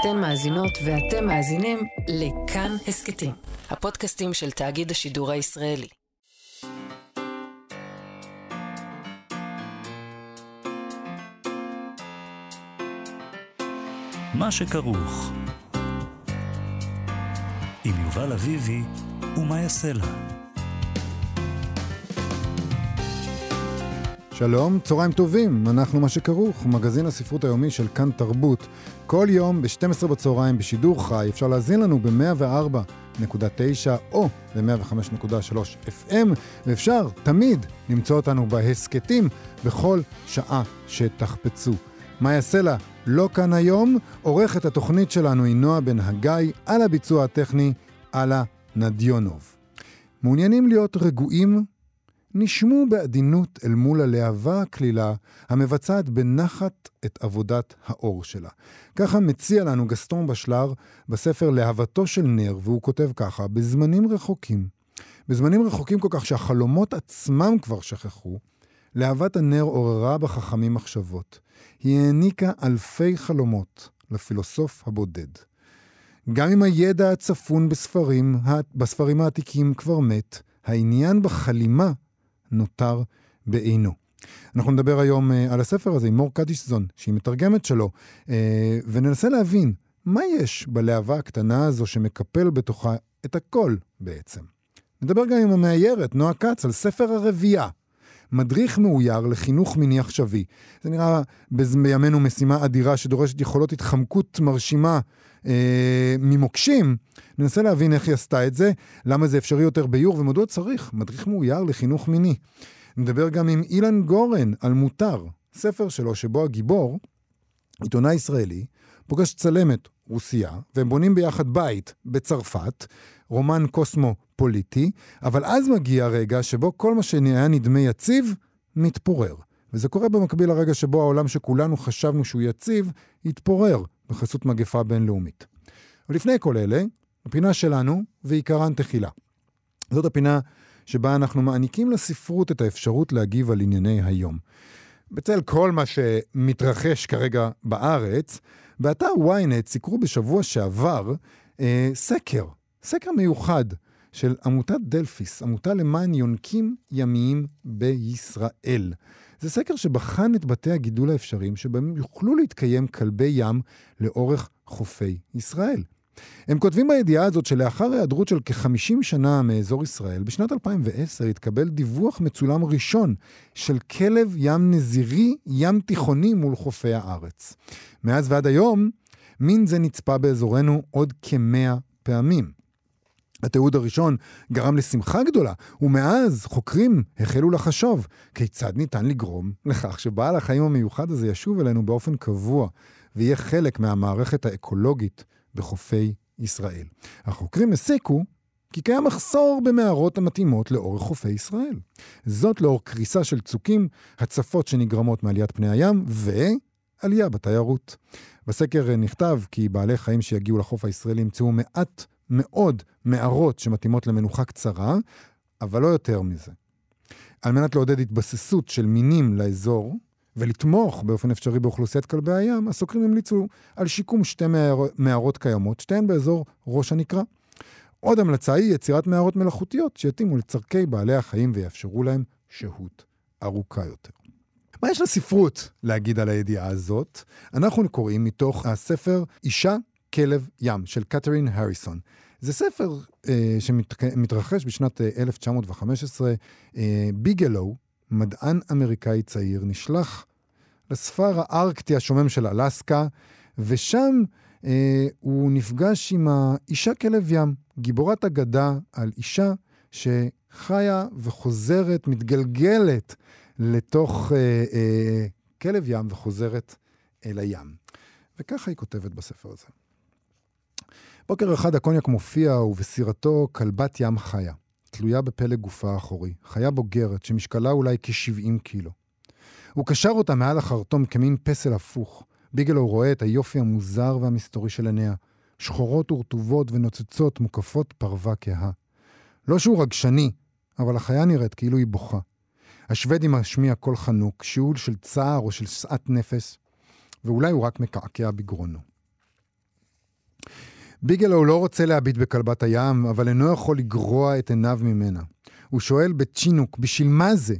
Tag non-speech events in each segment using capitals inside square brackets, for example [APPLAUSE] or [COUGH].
אתן מאזינות ואתם מאזינים לכאן הסכתים, הפודקאסטים של תאגיד השידור הישראלי. מה שכרוך עם יובל אביבי ומה יעשה לה. שלום, צהריים טובים, אנחנו מה שכרוך, מגזין הספרות היומי של כאן תרבות. כל יום ב-12 בצהריים בשידור חי אפשר להזין לנו ב-104.9 או ב-105.3 FM, ואפשר תמיד למצוא אותנו בהסכתים בכל שעה שתחפצו. מה יעשה לה? לא כאן היום, עורכת התוכנית שלנו היא נועה בן הגיא, על הביצוע הטכני, אלה נדיונוב. מעוניינים להיות רגועים? נשמו בעדינות אל מול הלהבה הקלילה המבצעת בנחת את עבודת האור שלה. ככה מציע לנו גסטון בשלר בספר להבתו של נר, והוא כותב ככה, בזמנים רחוקים, בזמנים רחוקים כל כך שהחלומות עצמם כבר שכחו, להבת הנר עוררה בחכמים מחשבות. היא העניקה אלפי חלומות לפילוסוף הבודד. גם אם הידע הצפון בספרים, בספרים העתיקים כבר מת, העניין בחלימה נותר בעינו. אנחנו נדבר היום uh, על הספר הזה עם מור קדישזון, שהיא מתרגמת שלו, uh, וננסה להבין מה יש בלהבה הקטנה הזו שמקפל בתוכה את הכל בעצם. נדבר גם עם המאיירת, נועה כץ, על ספר הרבייה. מדריך מאויר לחינוך מיני עכשווי. זה נראה בימינו משימה אדירה שדורשת יכולות התחמקות מרשימה אה, ממוקשים. ננסה להבין איך היא עשתה את זה, למה זה אפשרי יותר ביור ומדוע צריך מדריך מאויר לחינוך מיני. נדבר גם עם אילן גורן על מותר, ספר שלו שבו הגיבור, עיתונאי ישראלי, פוגש צלמת רוסייה, והם בונים ביחד בית בצרפת, רומן קוסמו-פוליטי, אבל אז מגיע הרגע שבו כל מה שהיה נדמה יציב, מתפורר. וזה קורה במקביל לרגע שבו העולם שכולנו חשבנו שהוא יציב, התפורר בחסות מגפה בינלאומית. ולפני כל אלה, הפינה שלנו, ועיקרן תחילה. זאת הפינה שבה אנחנו מעניקים לספרות את האפשרות להגיב על ענייני היום. בצל כל מה שמתרחש כרגע בארץ, באתר ynet סיקרו בשבוע שעבר אה, סקר, סקר מיוחד של עמותת דלפיס, עמותה למען יונקים ימיים בישראל. זה סקר שבחן את בתי הגידול האפשריים שבהם יוכלו להתקיים כלבי ים לאורך חופי ישראל. הם כותבים בידיעה הזאת שלאחר היעדרות של כ-50 שנה מאזור ישראל, בשנת 2010 התקבל דיווח מצולם ראשון של כלב ים נזירי ים תיכוני מול חופי הארץ. מאז ועד היום, מין זה נצפה באזורנו עוד כמאה פעמים. התיעוד הראשון גרם לשמחה גדולה, ומאז חוקרים החלו לחשוב כיצד ניתן לגרום לכך שבעל החיים המיוחד הזה ישוב אלינו באופן קבוע ויהיה חלק מהמערכת האקולוגית בחופי ישראל. החוקרים הסיקו כי קיים מחסור במערות המתאימות לאורך חופי ישראל. זאת לאור קריסה של צוקים, הצפות שנגרמות מעליית פני הים ועלייה בתיירות. בסקר נכתב כי בעלי חיים שיגיעו לחוף הישראלי ימצאו מעט מאוד מערות שמתאימות למנוחה קצרה, אבל לא יותר מזה. על מנת לעודד התבססות של מינים לאזור, ולתמוך באופן אפשרי באוכלוסיית כלבי הים, הסוקרים המליצו על שיקום שתי מערות קיימות, שתיהן באזור ראש הנקרה. עוד המלצה היא יצירת מערות מלאכותיות שיתאימו לצורכי בעלי החיים ויאפשרו להם שהות ארוכה יותר. מה יש לספרות להגיד על הידיעה הזאת? אנחנו קוראים מתוך הספר אישה, כלב ים של קתרין הריסון. זה ספר אה, שמתרחש בשנת אה, 1915. אה, ביגלו, מדען אמריקאי צעיר, נשלח לספר הארקטי השומם של אלסקה, ושם אה, הוא נפגש עם האישה כלב ים, גיבורת אגדה על אישה שחיה וחוזרת, מתגלגלת לתוך אה, אה, כלב ים וחוזרת אל הים. וככה היא כותבת בספר הזה. בוקר אחד הקוניאק מופיע ובסירתו כלבת ים חיה, תלויה בפלג גופה האחורי, חיה בוגרת שמשקלה אולי כ-70 קילו. הוא קשר אותה מעל החרטום כמין פסל הפוך. ביגלו רואה את היופי המוזר והמסתורי של עיניה, שחורות ורטובות ונוצצות מוקפות פרווה כהה. לא שהוא רגשני, אבל החיה נראית כאילו היא בוכה. השוודי משמיע קול חנוק, שיעול של צער או של שאט נפש, ואולי הוא רק מקעקע בגרונו. ביגלו לא רוצה להביט בכלבת הים, אבל אינו יכול לגרוע את עיניו ממנה. הוא שואל בצ'ינוק, בשביל מה זה?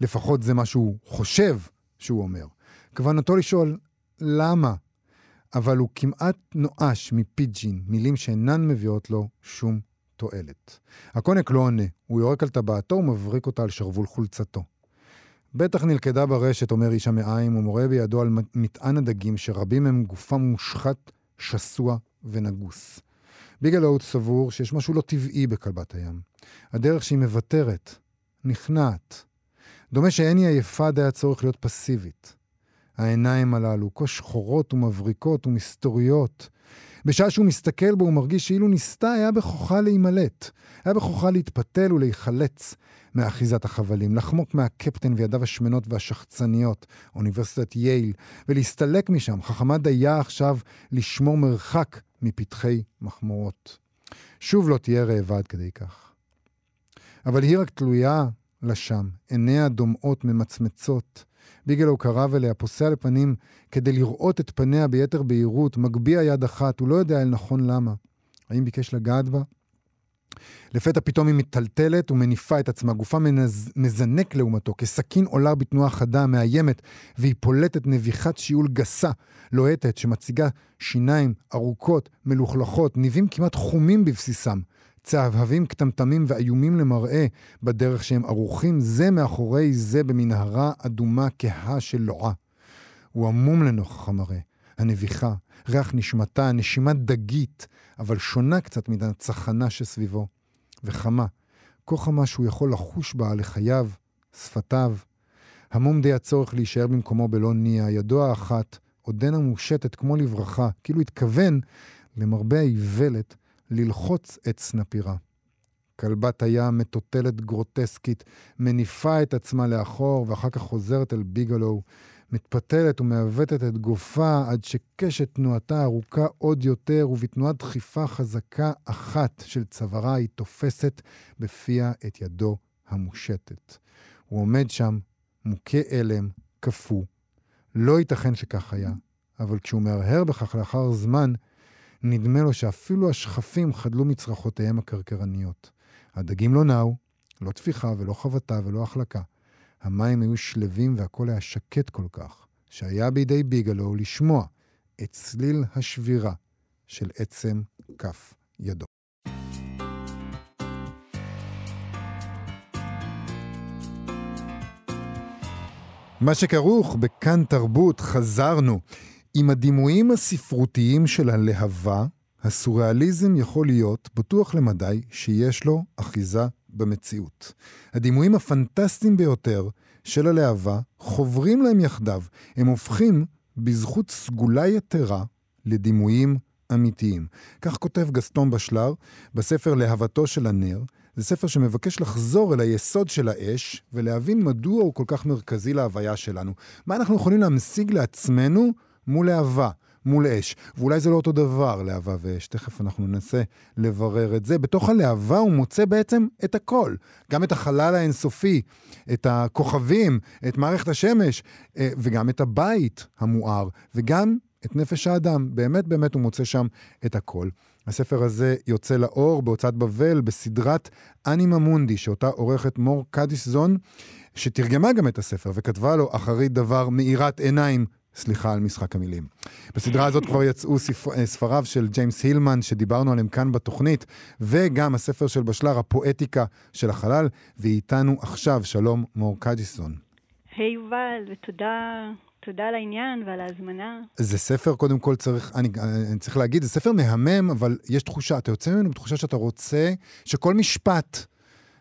לפחות זה מה שהוא חושב שהוא אומר. כוונתו לשאול, למה? אבל הוא כמעט נואש מפיג'ין, מילים שאינן מביאות לו שום תועלת. הקונק לא עונה, הוא יורק על טבעתו ומבריק אותה על שרוול חולצתו. בטח נלכדה ברשת, אומר איש המעיים, ומורה בידו על מטען הדגים, שרבים הם גופם מושחת, שסוע ונגוס. ביגלוט סבור שיש משהו לא טבעי בכלבת הים. הדרך שהיא מוותרת, נכנעת. דומה שאין היא עייפה די הצורך להיות פסיבית. העיניים הללו, כה שחורות ומבריקות ומסתוריות. בשעה שהוא מסתכל בו הוא מרגיש שאילו ניסתה היה בכוחה להימלט. היה בכוחה להתפתל ולהיחלץ מאחיזת החבלים, לחמוק מהקפטן וידיו השמנות והשחצניות, אוניברסיטת יייל, ולהסתלק משם. חכמה דייה עכשיו לשמור מרחק מפתחי מחמורות. שוב לא תהיה רעבה עד כדי כך. אבל היא רק תלויה לשם, עיניה דומעות ממצמצות. ביגלו קרב אליה, פוסע לפנים כדי לראות את פניה ביתר בהירות, מגביה יד אחת, הוא לא יודע אל נכון למה. האם ביקש לגעת בה? לפתע פתאום היא מטלטלת ומניפה את עצמה, גופה מנז... מזנק לעומתו, כסכין עולה בתנועה חדה, מאיימת, והיא פולטת נביחת שיעול גסה, לוהטת, שמציגה שיניים ארוכות, מלוכלכות, ניבים כמעט חומים בבסיסם. צהבהבים קטמטמים ואיומים למראה בדרך שהם ערוכים זה מאחורי זה במנהרה אדומה כהה של לועה. הוא עמום לנוכח המראה, הנביחה, ריח נשמתה, נשימה דגית, אבל שונה קצת מן הצחנה שסביבו. וחמה, כה חמה שהוא יכול לחוש בה לחייו, שפתיו. המום די הצורך להישאר במקומו בלא ניע, ידו האחת עודנה מושטת כמו לברכה, כאילו התכוון, למרבה האיוולת, ללחוץ את סנפירה. כלבת הים מטוטלת גרוטסקית, מניפה את עצמה לאחור, ואחר כך חוזרת אל ביגלו, מתפתלת ומעוותת את גופה עד שקשת תנועתה ארוכה עוד יותר, ובתנועת דחיפה חזקה אחת של צווארה היא תופסת בפיה את ידו המושטת. הוא עומד שם, מוכה אלם, קפוא. לא ייתכן שכך היה, אבל כשהוא מהרהר בכך לאחר זמן, נדמה לו שאפילו השכפים חדלו מצרכותיהם הקרקרניות. הדגים לא נעו, לא טפיחה ולא חבטה ולא החלקה. המים היו שלווים והכל היה שקט כל כך, שהיה בידי ביגלו לשמוע את צליל השבירה של עצם כף ידו. מה שכרוך בכאן תרבות, חזרנו. עם הדימויים הספרותיים של הלהבה, הסוריאליזם יכול להיות בטוח למדי שיש לו אחיזה במציאות. הדימויים הפנטסטיים ביותר של הלהבה חוברים להם יחדיו. הם הופכים, בזכות סגולה יתרה, לדימויים אמיתיים. כך כותב גסטון בשלר בספר להבתו של הנר. זה ספר שמבקש לחזור אל היסוד של האש ולהבין מדוע הוא כל כך מרכזי להוויה שלנו. מה אנחנו יכולים להמשיג לעצמנו מול להבה. מול אש. ואולי זה לא אותו דבר, להבה ואש. תכף אנחנו ננסה לברר את זה. בתוך הלהבה הוא מוצא בעצם את הכל. גם את החלל האינסופי, את הכוכבים, את מערכת השמש, אה, וגם את הבית המואר, וגם את נפש האדם. באמת באמת הוא מוצא שם את הכל. הספר הזה יוצא לאור בהוצאת בבל בסדרת אנימה מונדי, שאותה עורכת מור קדישזון, שתרגמה גם את הספר וכתבה לו אחרית דבר מאירת עיניים סליחה על משחק המילים. בסדרה הזאת כבר יצאו ספר, אה, ספריו של ג'יימס הילמן, שדיברנו עליהם כאן בתוכנית, וגם הספר של בשלר, הפואטיקה של החלל, ואיתנו עכשיו, שלום מור קדיסון. היי hey, יובל, ותודה תודה על העניין ועל ההזמנה. זה ספר, קודם כל צריך, אני, אני צריך להגיד, זה ספר מהמם, אבל יש תחושה, אתה יוצא ממנו בתחושה שאתה רוצה שכל משפט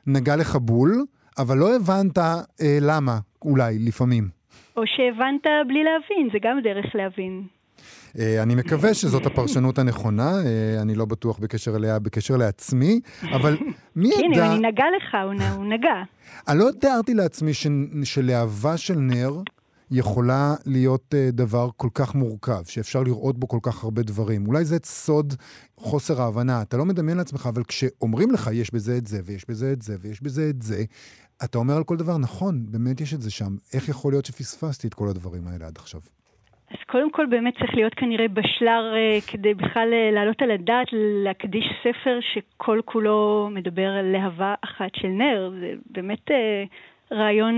נגע לך בול, אבל לא הבנת אה, למה, אולי, לפעמים. או שהבנת בלי להבין, זה גם דרך להבין. Uh, אני מקווה שזאת הפרשנות הנכונה, uh, אני לא בטוח בקשר אליה, בקשר לעצמי, אבל [LAUGHS] מי ידע... הנה, אני נגע לך, הוא נגע. אני לא תיארתי לעצמי. שלהבה של נר יכולה להיות uh, דבר כל כך מורכב, שאפשר לראות בו כל כך הרבה דברים. אולי זה סוד חוסר ההבנה. אתה לא מדמיין לעצמך, אבל כשאומרים לך, יש בזה את זה, ויש בזה את זה, ויש בזה את זה, אתה אומר על כל דבר, נכון, באמת יש את זה שם. איך יכול להיות שפספסתי את כל הדברים האלה עד עכשיו? אז קודם כל באמת צריך להיות כנראה בשלר uh, כדי בכלל uh, לעלות על הדעת, להקדיש ספר שכל כולו מדבר על להבה אחת של נר. זה באמת uh, רעיון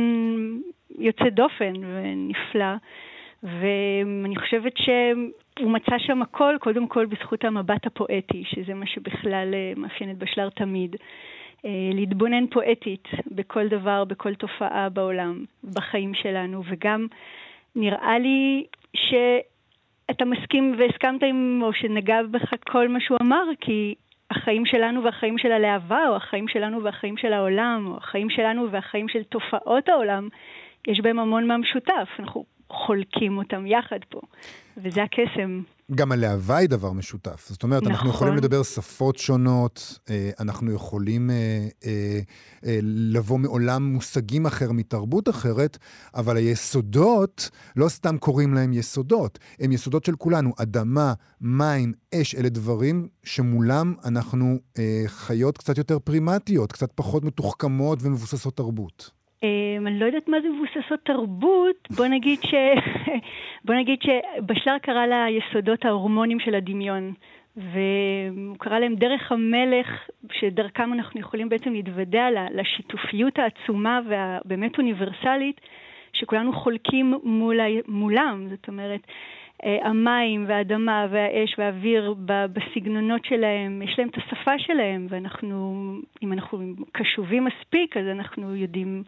יוצא דופן ונפלא. ואני חושבת שהוא מצא שם הכל, קודם כל בזכות המבט הפואטי, שזה מה שבכלל uh, מאפיין את בשלר תמיד. Uh, להתבונן פואטית בכל דבר, בכל תופעה בעולם, בחיים שלנו, וגם נראה לי שאתה מסכים והסכמת עם, או שנגע בך כל מה שהוא אמר, כי החיים שלנו והחיים של הלהבה, או החיים שלנו והחיים של העולם, או החיים שלנו והחיים של תופעות העולם, יש בהם המון מהמשותף. אנחנו חולקים אותם יחד פה, וזה הקסם. גם הלהבה היא דבר משותף. זאת אומרת, נכון. אנחנו יכולים לדבר שפות שונות, אה, אנחנו יכולים אה, אה, לבוא מעולם מושגים אחר, מתרבות אחרת, אבל היסודות, לא סתם קוראים להם יסודות, הם יסודות של כולנו. אדמה, מים, אש, אלה דברים שמולם אנחנו חיות קצת יותר פרימטיות, קצת פחות מתוחכמות ומבוססות תרבות. Um, אני לא יודעת מה זה מבוססות תרבות, בוא נגיד, ש... [LAUGHS] בוא נגיד שבשלר קרא לה יסודות ההורמונים של הדמיון, והוא קרא להם דרך המלך, שדרכם אנחנו יכולים בעצם להתוודע לשיתופיות העצומה והבאמת אוניברסלית, שכולנו חולקים מול... מולם, זאת אומרת, אה, המים והאדמה והאש והאוויר בסגנונות שלהם, יש להם את השפה שלהם, ואנחנו, אם אנחנו קשובים מספיק, אז אנחנו יודעים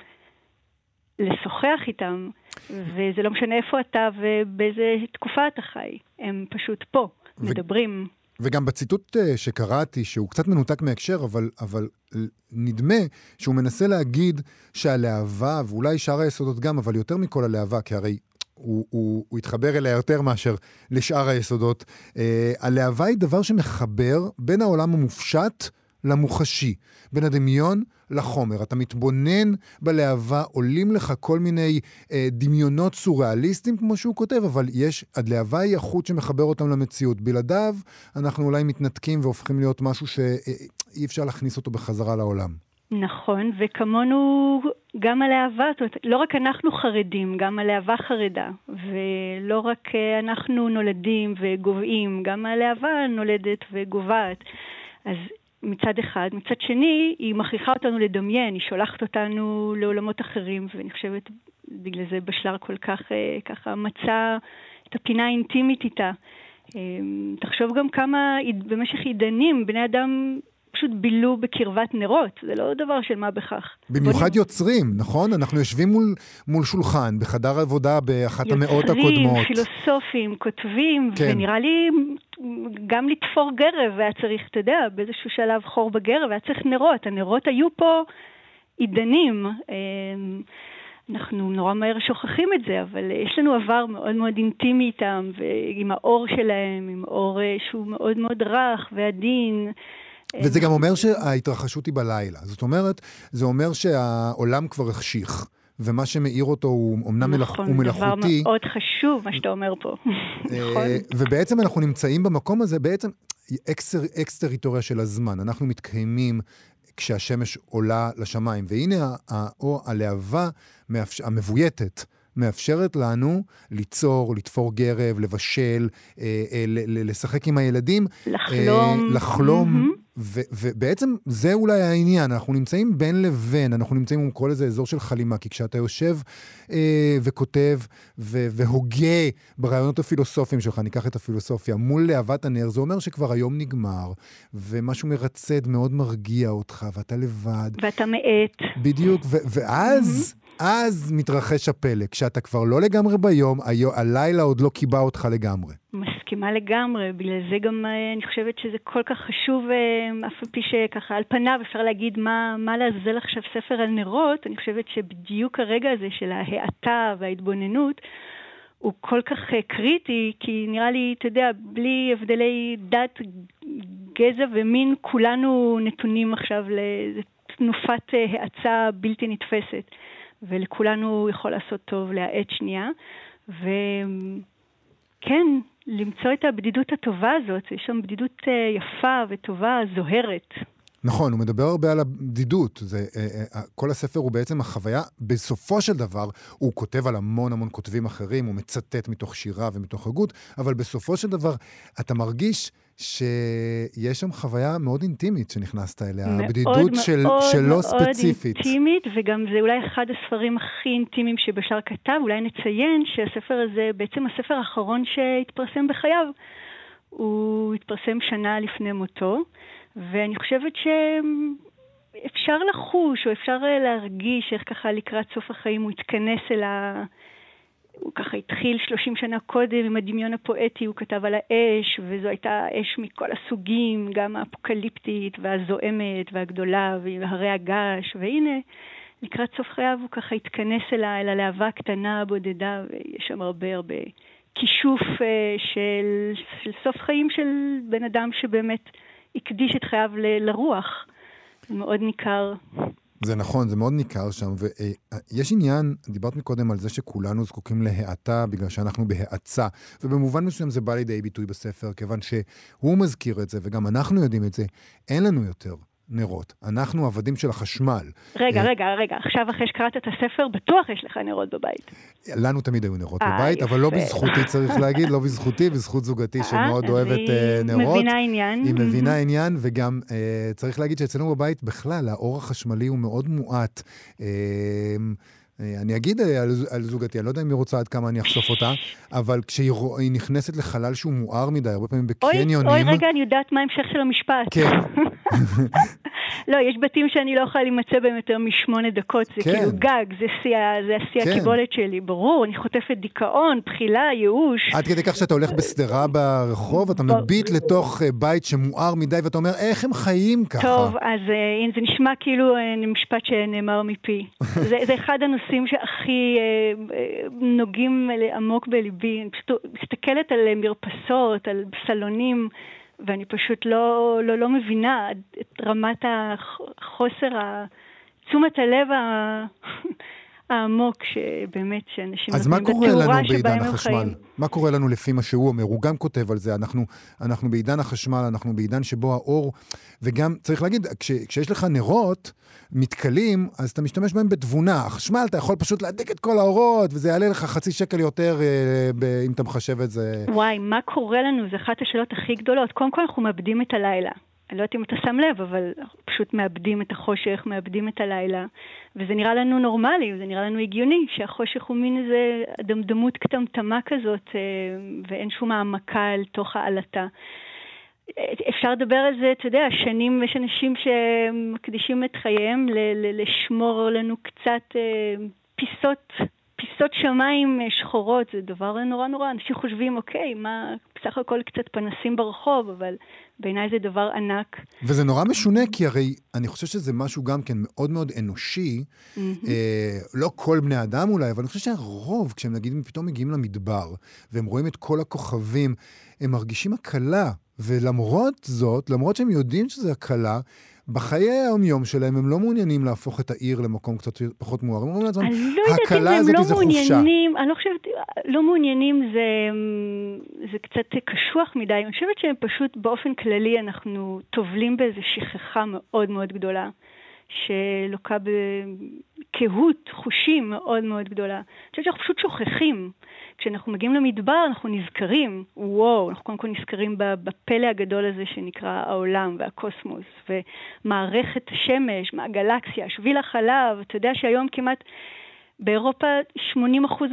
לשוחח איתם, וזה לא משנה איפה אתה ובאיזה תקופה אתה חי, הם פשוט פה, ו... מדברים. וגם בציטוט אה, שקראתי, שהוא קצת מנותק מהקשר, אבל, אבל נדמה שהוא מנסה להגיד שהלהבה, ואולי שאר היסודות גם, אבל יותר מכל הלהבה, כי הרי הוא, הוא, הוא התחבר אליה יותר מאשר לשאר היסודות. Uh, הלהבה היא דבר שמחבר בין העולם המופשט למוחשי, בין הדמיון לחומר. אתה מתבונן בלהבה, עולים לך כל מיני אה, דמיונות סוריאליסטיים, כמו שהוא כותב, אבל יש, הלהבה היא החוט שמחבר אותם למציאות. בלעדיו, אנחנו אולי מתנתקים והופכים להיות משהו שאי אפשר להכניס אותו בחזרה לעולם. נכון, וכמונו גם הלהבה, זאת אומרת, לא רק אנחנו חרדים, גם הלהבה חרדה, ולא רק אה, אנחנו נולדים וגוועים, גם הלהבה נולדת וגוועת. אז מצד אחד. מצד שני, היא מכריחה אותנו לדמיין, היא שולחת אותנו לעולמות אחרים, ואני חושבת, בגלל זה בשלר כל כך אה, ככה מצא את הפינה האינטימית איתה. אה, תחשוב גם כמה במשך עידנים בני אדם פשוט בילו בקרבת נרות, זה לא דבר של מה בכך. במיוחד בוא... יוצרים, נכון? אנחנו יושבים מול, מול שולחן, בחדר עבודה באחת יוצרים, המאות הקודמות. יוצרים, פילוסופים, כותבים, כן. ונראה לי גם לתפור גרב היה צריך, אתה יודע, באיזשהו שלב חור בגרב, היה צריך נרות. הנרות היו פה עידנים. אמ, אנחנו נורא מהר שוכחים את זה, אבל יש לנו עבר מאוד מאוד אינטימי איתם, ועם האור שלהם, עם אור אה, שהוא מאוד מאוד רך ועדין. וזה גם אומר שההתרחשות היא בלילה. זאת אומרת, זה אומר שהעולם כבר החשיך. ומה שמאיר אותו הוא אמנם נכון, הוא מלאכותי. נכון, דבר מאוד חשוב מה שאתה אומר פה. נכון. אה, ובעצם אנחנו נמצאים במקום הזה, בעצם אקס-טריטוריה של הזמן. אנחנו מתקיימים כשהשמש עולה לשמיים. והנה האור, הלהבה המבויתת. מאפשרת לנו ליצור, לתפור גרב, לבשל, אה, אה, לשחק עם הילדים. לחלום. אה, לחלום. Mm-hmm. ו- ובעצם זה אולי העניין, אנחנו נמצאים בין לבין, אנחנו נמצאים, הוא קורא לזה אזור של חלימה, כי כשאתה יושב אה, וכותב ו- והוגה ברעיונות הפילוסופיים שלך, ניקח את הפילוסופיה, מול להבת הנר, זה אומר שכבר היום נגמר, ומשהו מרצד מאוד מרגיע אותך, ואתה לבד. ואתה מאט. בדיוק, ו- ואז... Mm-hmm. אז מתרחש הפלא, כשאתה כבר לא לגמרי ביום, הלילה עוד לא קיבע אותך לגמרי. מסכימה לגמרי, בגלל זה גם אה, אני חושבת שזה כל כך חשוב, אה, אף על פי שככה על פניו אפשר להגיד מה, מה לעזל עכשיו ספר על נרות, אני חושבת שבדיוק הרגע הזה של ההאטה וההתבוננות, הוא כל כך אה, קריטי, כי נראה לי, אתה יודע, בלי הבדלי דת, גזע ומין, כולנו נתונים עכשיו לתנופת האצה בלתי נתפסת. ולכולנו יכול לעשות טוב להאט שנייה. וכן, למצוא את הבדידות הטובה הזאת, יש שם בדידות אה, יפה וטובה, זוהרת. נכון, הוא מדבר הרבה על הבדידות. זה, אה, אה, כל הספר הוא בעצם החוויה, בסופו של דבר, הוא כותב על המון המון כותבים אחרים, הוא מצטט מתוך שירה ומתוך הגות, אבל בסופו של דבר, אתה מרגיש שיש שם חוויה מאוד אינטימית שנכנסת אליה, מאוד, הבדידות מאוד, של, מאוד, שלו מאוד ספציפית. אינטימית, וגם זה אולי אחד הספרים הכי אינטימיים שבשאר כתב. אולי נציין שהספר הזה בעצם הספר האחרון שהתפרסם בחייו. הוא התפרסם שנה לפני מותו, ואני חושבת שאפשר לחוש, או אפשר להרגיש איך ככה לקראת סוף החיים הוא התכנס אל ה... הוא ככה התחיל 30 שנה קודם עם הדמיון הפואטי, הוא כתב על האש, וזו הייתה אש מכל הסוגים, גם האפוקליפטית והזועמת והגדולה והרי הגעש, והנה, לקראת סוף חייו הוא ככה התכנס אל הלהבה הקטנה, הבודדה, ויש שם הרבה הרבה כישוף אה, של, של סוף חיים של בן אדם שבאמת הקדיש את חייו לרוח. זה מאוד ניכר. זה נכון, זה מאוד ניכר שם, ויש עניין, דיברת מקודם על זה שכולנו זקוקים להאטה בגלל שאנחנו בהאצה, ובמובן מסוים זה בא לידי ביטוי בספר, כיוון שהוא מזכיר את זה, וגם אנחנו יודעים את זה, אין לנו יותר נרות. אנחנו עבדים של החשמל. רגע, אה, רגע, רגע, עכשיו אחרי שקראת את הספר, בטוח יש לך נרות בבית. לנו תמיד היו נרות אה, בבית, אבל לא. בזכותי צריך [LAUGHS] להגיד, לא בזכותי, בזכות זוגתי שמאוד אז אוהבת אה, היא נרות. מבינה עניין. היא [LAUGHS] מבינה עניין, וגם אה, צריך להגיד שאצלנו בבית בכלל, האור החשמלי הוא מאוד מועט. אני אגיד אה, על, על זוגתי, אני לא יודע אם היא רוצה עד כמה אני אחשוף אותה, אבל כשהיא נכנסת לחלל שהוא מואר מדי, הרבה פעמים אוי, בקניונים... אוי, רגע, אני יודעת מה ההמשך של המשפט. כן. [LAUGHS] לא, יש בתים שאני לא יכולה להימצא בהם יותר משמונה דקות, זה כן. כאילו גג, זה שיא כן. הקיבולת שלי, ברור, אני חוטפת דיכאון, בחילה, ייאוש. עד כדי כך שאתה הולך בשדרה ברחוב, אתה מביט לתוך אה, בית שמואר מדי, ואתה אומר, איך הם חיים ככה? טוב, אז אה, זה נשמע כאילו משפט שנאמר מפי. [LAUGHS] זה, זה אחד הנושאים שהכי אה, אה, נוגעים עמוק בליבי. אני פשוט מסתכלת על אה, מרפסות, על סלונים, ואני פשוט לא, לא, לא מבינה את רמת החוסר, תשומת הלב ה- [LAUGHS] העמוק שבאמת, שאנשים אז מה נותנים קורה בתאורה לנו בעידן שבהם הם החשמל? חיים. מה קורה לנו לפי מה שהוא אומר? הוא גם כותב על זה, אנחנו, אנחנו בעידן החשמל, אנחנו בעידן שבו האור, וגם, צריך להגיד, כש, כשיש לך נרות מתכלים, אז אתה משתמש בהם בתבונה. החשמל, אתה יכול פשוט להדליק את כל האורות, וזה יעלה לך חצי שקל יותר אה, אם אתה מחשב את זה. וואי, מה קורה לנו? זו אחת השאלות הכי גדולות. קודם כל, אנחנו מאבדים את הלילה. אני לא יודעת אם אתה שם לב, אבל פשוט מאבדים את החושך, מאבדים את הלילה, וזה נראה לנו נורמלי, זה נראה לנו הגיוני, שהחושך הוא מין איזה דמדמות קטמטמה כזאת, אה, ואין שום העמקה אל תוך העלטה. אפשר לדבר על זה, אתה יודע, שנים יש אנשים שמקדישים את חייהם ל- ל- לשמור לנו קצת אה, פיסות, פיסות שמיים אה, שחורות, זה דבר נורא נורא. אנשים חושבים, אוקיי, מה, בסך הכל קצת פנסים ברחוב, אבל בעיניי זה דבר ענק. וזה נורא משונה, כי הרי אני חושב שזה משהו גם כן מאוד מאוד אנושי. אה, לא כל בני אדם אולי, אבל אני חושב שהרוב, כשהם נגיד פתאום מגיעים למדבר, והם רואים את כל הכוכבים, הם מרגישים הקלה. ולמרות זאת, למרות שהם יודעים שזה הקלה, בחיי היום-יום שלהם הם לא מעוניינים להפוך את העיר למקום קצת פחות מואר. הם אומרים לעצמם, אני לא יודעת אם הקלה הם הזאת לא זה חופשה. מעוניינים, אני לא חושבת, לא מעוניינים זה, זה קצת קשוח מדי, אני חושבת שהם פשוט באופן כללי אנחנו טובלים באיזו שכחה מאוד מאוד גדולה, שלוקה בקהות חושים מאוד מאוד גדולה. אני חושבת שאנחנו פשוט שוכחים. כשאנחנו מגיעים למדבר אנחנו נזכרים, וואו, אנחנו קודם כל נזכרים בפלא הגדול הזה שנקרא העולם והקוסמוס, ומערכת השמש, מהגלקסיה, שביל החלב, אתה יודע שהיום כמעט... באירופה 80%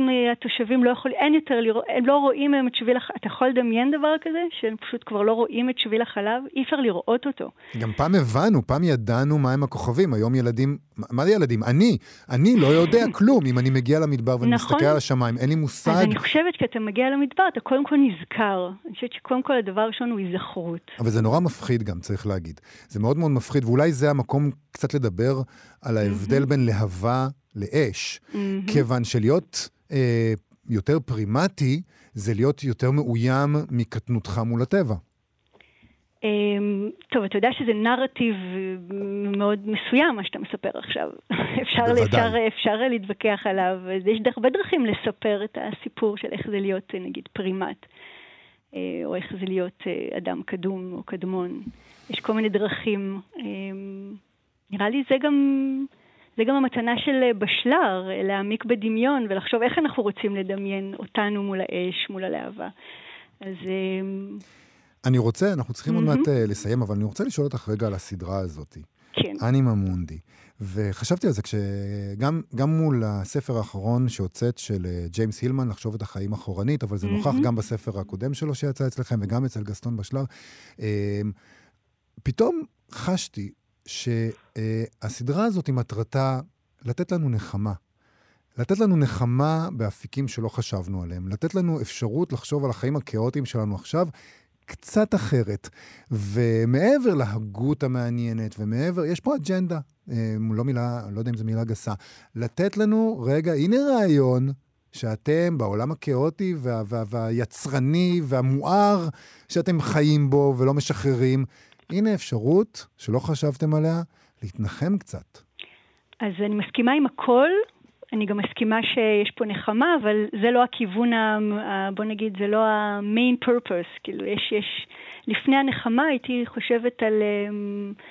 מהתושבים לא יכולים, אין יותר לראות, הם לא רואים היום את שביל החלב. אתה יכול לדמיין דבר כזה? שהם פשוט כבר לא רואים את שביל החלב? אי אפשר לראות אותו. גם פעם הבנו, פעם ידענו מהם הכוכבים. היום ילדים, מה זה ילדים? אני, אני לא יודע [LAUGHS] כלום. אם אני מגיע למדבר ואני נכון. מסתכל על השמיים, אין לי מושג. אז אני חושבת שכשאתה מגיע למדבר, אתה קודם כל נזכר. אני חושבת שקודם כל הדבר הראשון הוא היזכרות. אבל זה נורא מפחיד גם, צריך להגיד. זה מאוד מאוד מפחיד, ואולי זה המקום קצת לדבר על ההבדל בין להבה לאש. כיוון שלהיות אה, יותר פרימטי, זה להיות יותר מאוים מקטנותך מול הטבע. אמ, טוב, אתה יודע שזה נרטיב מאוד מסוים, מה שאתה מספר עכשיו. [LAUGHS] אפשר. אפשר, אפשר להתווכח עליו, יש הרבה דרכים לספר את הסיפור של איך זה להיות, נגיד, פרימט. או איך זה להיות אדם קדום או קדמון. יש כל מיני דרכים. נראה לי זה גם, זה גם המתנה של בשלר, להעמיק בדמיון ולחשוב איך אנחנו רוצים לדמיין אותנו מול האש, מול הלהבה. אז... אני רוצה, אנחנו צריכים mm-hmm. עוד מעט לסיים, אבל אני רוצה לשאול אותך רגע על הסדרה הזאת. כן. אנימה מונדי. וחשבתי על זה כשגם מול הספר האחרון שהוצאת של אה, ג'יימס הילמן, לחשוב את החיים אחורנית, אבל זה mm-hmm. נוכח גם בספר הקודם שלו שיצא אצלכם וגם אצל גסטון בשלר. אה, פתאום חשתי שהסדרה הזאת, מטרתה לתת לנו נחמה. לתת לנו נחמה באפיקים שלא חשבנו עליהם, לתת לנו אפשרות לחשוב על החיים הכאוטיים שלנו עכשיו קצת אחרת. ומעבר להגות המעניינת, ומעבר, יש פה אג'נדה, אה, לא מילה, לא יודע אם זו מילה גסה, לתת לנו, רגע, הנה רעיון שאתם בעולם הכאוטי וה, וה, והיצרני והמואר שאתם חיים בו ולא משחררים, הנה אפשרות שלא חשבתם עליה, להתנחם קצת. אז אני מסכימה עם הכל, אני גם מסכימה שיש פה נחמה, אבל זה לא הכיוון, ה, בוא נגיד, זה לא ה-main purpose. כאילו, יש, יש, לפני הנחמה הייתי חושבת על um,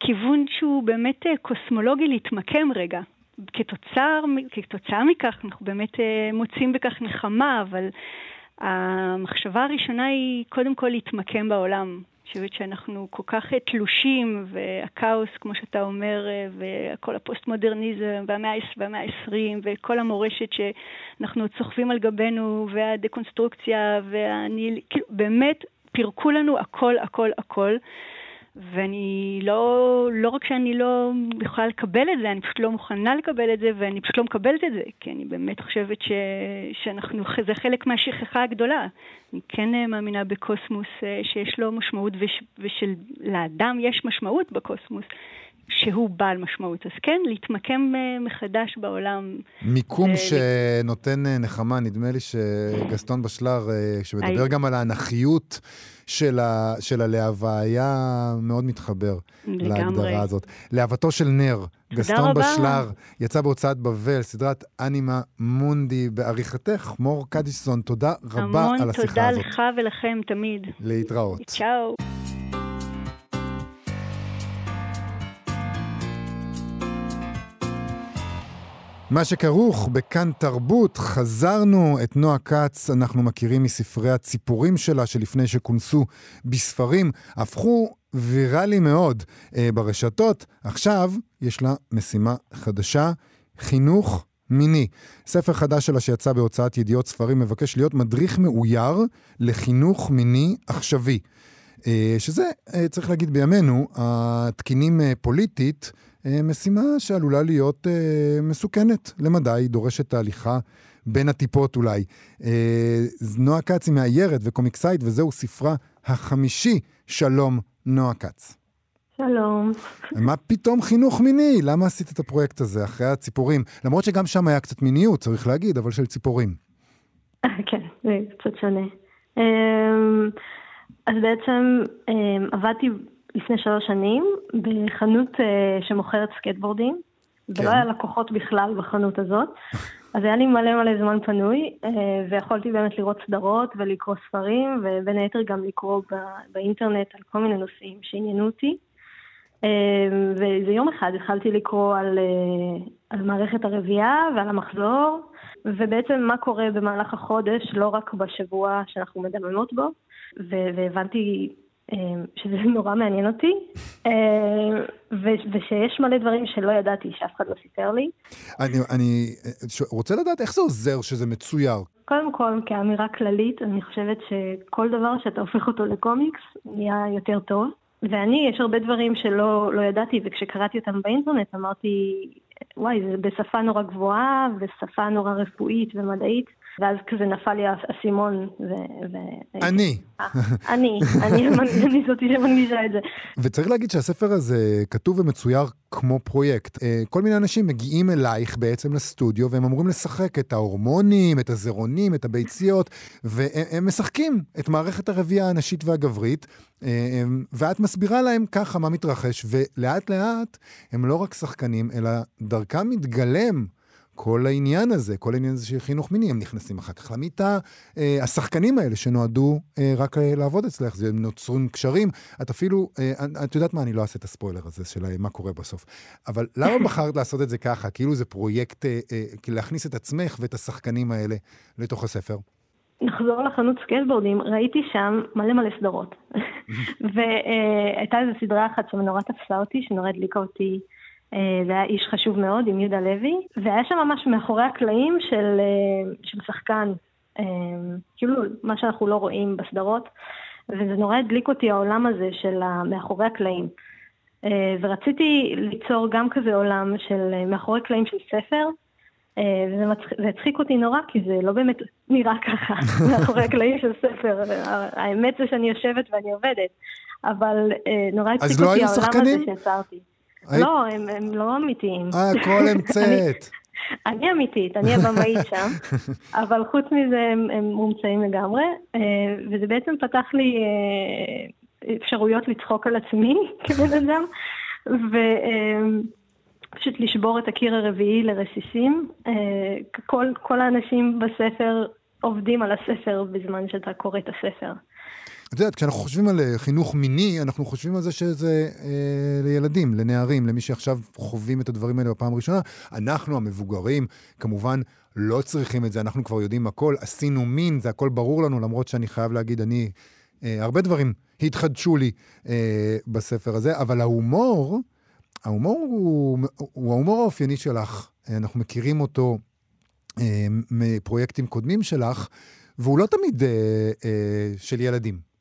כיוון שהוא באמת uh, קוסמולוגי להתמקם רגע. כתוצר, כתוצאה מכך אנחנו באמת uh, מוצאים בכך נחמה, אבל המחשבה הראשונה היא קודם כל להתמקם בעולם. חושבת שאנחנו כל כך תלושים, והכאוס, כמו שאתה אומר, וכל הפוסט-מודרניזם, והמאה ה-20, וכל המורשת שאנחנו צוחבים על גבינו, והדקונסטרוקציה, והניל... כאילו, באמת פירקו לנו הכל, הכל, הכל. ואני לא, לא רק שאני לא יכולה לקבל את זה, אני פשוט לא מוכנה לקבל את זה, ואני פשוט לא מקבלת את זה, כי אני באמת חושבת ש, שאנחנו, זה חלק מהשכחה הגדולה. אני כן אה, מאמינה בקוסמוס אה, שיש לו משמעות, וש, ושלאדם יש משמעות בקוסמוס. שהוא בעל משמעות. אז כן, להתמקם אה, מחדש בעולם. מיקום ו... שנותן נחמה, נדמה לי שגסטון בשלר, שמדבר גם על האנכיות של, ה, של הלהבה, היה מאוד מתחבר לגמרי. להגדרה הזאת. להבתו של נר, גסטון רבה. בשלר, יצא בהוצאת בבל, סדרת אנימה מונדי בעריכתך, מור קדיסון, תודה רבה על השיחה הזאת. המון תודה לך ולכם תמיד. להתראות. צ'או. מה שכרוך בכאן תרבות, חזרנו את נועה כץ, אנחנו מכירים מספרי הציפורים שלה, שלפני שכונסו בספרים, הפכו ויראלי מאוד אה, ברשתות. עכשיו יש לה משימה חדשה, חינוך מיני. ספר חדש שלה שיצא בהוצאת ידיעות ספרים מבקש להיות מדריך מאויר לחינוך מיני עכשווי. אה, שזה, אה, צריך להגיד בימינו, התקינים אה, פוליטית, משימה שעלולה להיות מסוכנת למדי, דורשת תהליכה בין הטיפות אולי. נועה כץ היא מאיירת וקומיקסאית, וזהו ספרה החמישי. שלום, נועה כץ. שלום. מה פתאום חינוך מיני? למה עשית את הפרויקט הזה אחרי הציפורים? למרות שגם שם היה קצת מיניות, צריך להגיד, אבל של ציפורים. [LAUGHS] כן, זה קצת שונה. אמ, אז בעצם אמ, עבדתי לפני שלוש שנים בחנות אה, שמוכרת סקטבורדים, כן. ולא היה לקוחות בכלל בחנות הזאת. אז היה לי מלא מלא זמן פנוי, אה, ויכולתי באמת לראות סדרות ולקרוא ספרים, ובין היתר גם לקרוא באינטרנט על כל מיני נושאים שעניינו אותי. אמ, ואיזה יום אחד התחלתי לקרוא על, אה, על מערכת הרבייה ועל המחזור, ובעצם מה קורה במהלך החודש, לא רק בשבוע שאנחנו מדממות בו, והבנתי אה, שזה [LAUGHS] נורא מעניין אותי, אה, ושיש מלא דברים שלא ידעתי, שאף אחד לא סיפר לי. אני, אני רוצה לדעת איך זה עוזר שזה מצויר. קודם כל, כאמירה כללית, אני חושבת שכל דבר שאתה הופך אותו לקומיקס, נהיה יותר טוב. ואני, יש הרבה דברים שלא לא ידעתי, וכשקראתי אותם באינטרנט אמרתי, וואי, זה בשפה נורא גבוהה, ושפה נורא רפואית ומדעית. ואז כזה נפל לי האסימון. ו... ו... אני. אה, אני, אני, אני זאתי שמנגישה את זה. וצריך להגיד שהספר הזה כתוב ומצויר כמו פרויקט. אה, כל מיני אנשים מגיעים אלייך בעצם לסטודיו, והם אמורים לשחק את ההורמונים, את הזרעונים, את הביציות, והם משחקים את מערכת הרבייה הנשית והגברית, אה, ואת מסבירה להם ככה מה מתרחש, ולאט לאט הם לא רק שחקנים, אלא דרכם מתגלם כל העניין הזה, כל העניין הזה של חינוך מיני, הם נכנסים אחר כך למיטה. אה, השחקנים האלה שנועדו אה, רק אה, לעבוד אצלך, זה נוצרים קשרים. את אפילו, אה, את יודעת מה, אני לא אעשה את הספוילר הזה של מה קורה בסוף. אבל למה [LAUGHS] בחרת לעשות את זה ככה? כאילו זה פרויקט, אה, אה, להכניס את עצמך ואת השחקנים האלה לתוך הספר? נחזור לחנות סקייטבורדים, ראיתי שם מלא מלא סדרות. [LAUGHS] [LAUGHS] והייתה איזו סדרה אחת שנורא תפסה אותי, שנורא הדליקה אותי. אה, זה היה איש חשוב מאוד עם יהודה לוי, והיה שם ממש מאחורי הקלעים של, אה, של שחקן, אה, כאילו מה שאנחנו לא רואים בסדרות, וזה נורא הדליק אותי העולם הזה של מאחורי הקלעים. ורציתי ליצור גם כזה עולם של מאחורי קלעים של ספר, וזה מצח... הצחיק אותי נורא, כי זה לא באמת נראה ככה, [LAUGHS] מאחורי הקלעים של ספר. האמת זה שאני יושבת ואני עובדת, אבל נורא הצחיק לא אותי העולם שחקנים? הזה שיצרתי. לא, הם, הם לא אמיתיים. אה, הכל [LAUGHS] המצאת. אני אמיתית, אני הבמאית שם, [LAUGHS] אבל חוץ מזה הם, הם מומצאים לגמרי, אה, וזה בעצם פתח לי אה, אפשרויות לצחוק על עצמי [LAUGHS] כבן אדם, ופשוט אה, לשבור את הקיר הרביעי לרסיסים. כל, כל האנשים בספר עובדים על הספר בזמן שאתה קורא את הספר. את יודעת, כשאנחנו חושבים על אה, חינוך מיני, אנחנו חושבים על זה שזה אה, לילדים, לנערים, למי שעכשיו חווים את הדברים האלה בפעם הראשונה. אנחנו, המבוגרים, כמובן לא צריכים את זה, אנחנו כבר יודעים הכל, עשינו מין, זה הכל ברור לנו, למרות שאני חייב להגיד, אני, אה, הרבה דברים התחדשו לי אה, בספר הזה, אבל ההומור, ההומור הוא, הוא ההומור האופייני שלך. אנחנו מכירים אותו אה, מפרויקטים קודמים שלך, והוא לא תמיד אה, אה, של ילדים.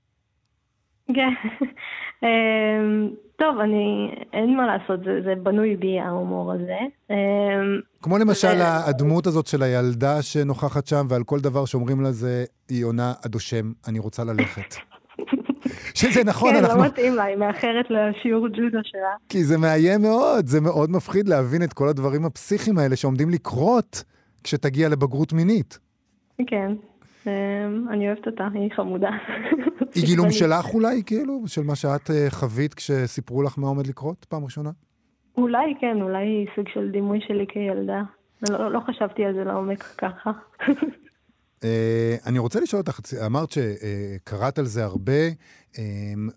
כן. אמ, טוב, אני, אין מה לעשות, זה, זה בנוי בי ההומור הזה. אמ, כמו למשל. הדמות הזאת של הילדה שנוכחת שם, ועל כל דבר שאומרים לה זה, היא עונה, אדושם, אני רוצה ללכת. [LAUGHS] שזה נכון, כן, אנחנו... כן, לא מתאים לה, היא מאחרת לשיעור ג'ודו שלה. כי זה מאיים מאוד, זה מאוד מפחיד להבין את כל הדברים הפסיכיים האלה שעומדים לקרות כשתגיע לבגרות מינית. כן, אני אוהבת אותה, היא חמודה. היא גילום שלך אולי, כאילו? של מה שאת אה, חווית כשסיפרו לך מה עומד לקרות פעם ראשונה? אולי כן, אולי סוג של דימוי שלי כילדה. לא, לא חשבתי על זה לעומק ככה. Uh, אני רוצה לשאול אותך, אמרת שקראת על זה הרבה, um,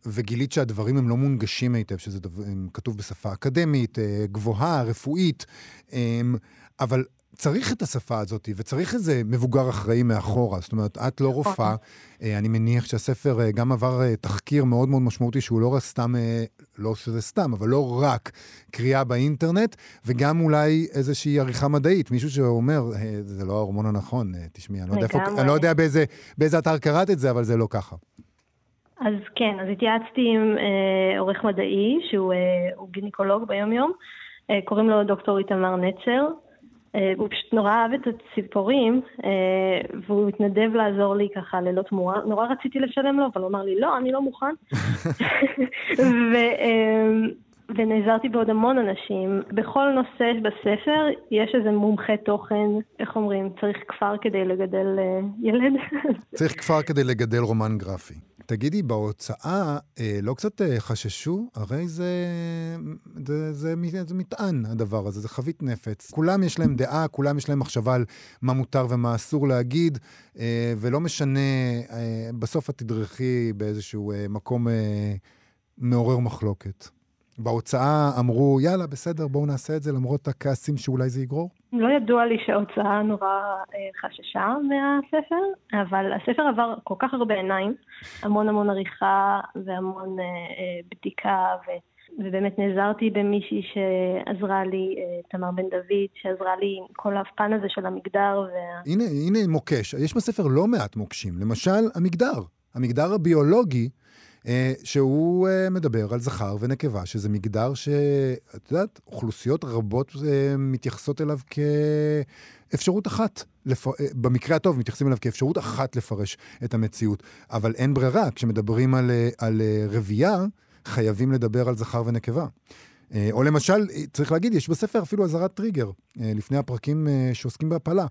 וגילית שהדברים הם לא מונגשים היטב, שזה דבר, כתוב בשפה אקדמית, uh, גבוהה, רפואית, um, אבל צריך את השפה הזאת, וצריך איזה מבוגר אחראי מאחורה. זאת אומרת, את לא נכון. רופאה. אה, אני מניח שהספר אה, גם עבר אה, תחקיר מאוד מאוד משמעותי, שהוא לא סתם, לא שזה סתם, אבל לא רק קריאה באינטרנט, וגם אולי איזושהי עריכה מדעית. מישהו שאומר, זה לא ההורמון הנכון, תשמעי, אני לא יודע, איפה, אני לא יודע באיזה, באיזה אתר קראת את זה, אבל זה לא ככה. אז כן, אז התייעצתי עם אה, עורך מדעי, שהוא אה, גינקולוג ביום-יום. אה, קוראים לו דוקטור איתמר נצר, הוא פשוט נורא אהב את הציפורים, אה, והוא התנדב לעזור לי ככה ללא תמורה. נורא רציתי לשלם לו, אבל הוא אמר לי, לא, אני לא מוכן. [LAUGHS] ו, אה, ונעזרתי בעוד המון אנשים. בכל נושא בספר יש איזה מומחה תוכן, איך אומרים, צריך כפר כדי לגדל ילד. [LAUGHS] צריך כפר כדי לגדל רומן גרפי. תגידי, בהוצאה אה, לא קצת אה, חששו? הרי זה, זה, זה, זה, זה מטען, הדבר הזה, זה חבית נפץ. כולם יש להם דעה, כולם יש להם מחשבה על מה מותר ומה אסור להגיד, אה, ולא משנה, אה, בסוף את תדרכי באיזשהו אה, מקום אה, מעורר מחלוקת. בהוצאה אמרו, יאללה, בסדר, בואו נעשה את זה, למרות הכעסים שאולי זה יגרור? לא ידוע לי שההוצאה נורא אה, חששה מהספר, אבל הספר עבר כל כך הרבה עיניים, המון המון עריכה והמון אה, אה, בדיקה, ו... ובאמת נעזרתי במישהי שעזרה לי, תמר בן דוד, שעזרה לי עם כל הפן הזה של המגדר. וה... הנה, הנה מוקש. יש בספר לא מעט מוקשים. למשל, המגדר. המגדר הביולוגי שהוא אה, מדבר על זכר ונקבה, שזה מגדר שאת יודעת, אוכלוסיות רבות אה, מתייחסות אליו כאפשרות אחת. לפ... במקרה הטוב מתייחסים אליו כאפשרות אחת לפרש את המציאות. אבל אין ברירה, כשמדברים על, על רבייה, חייבים לדבר על זכר ונקבה. או למשל, צריך להגיד, יש בספר אפילו אזהרת טריגר, לפני הפרקים שעוסקים בהפלה.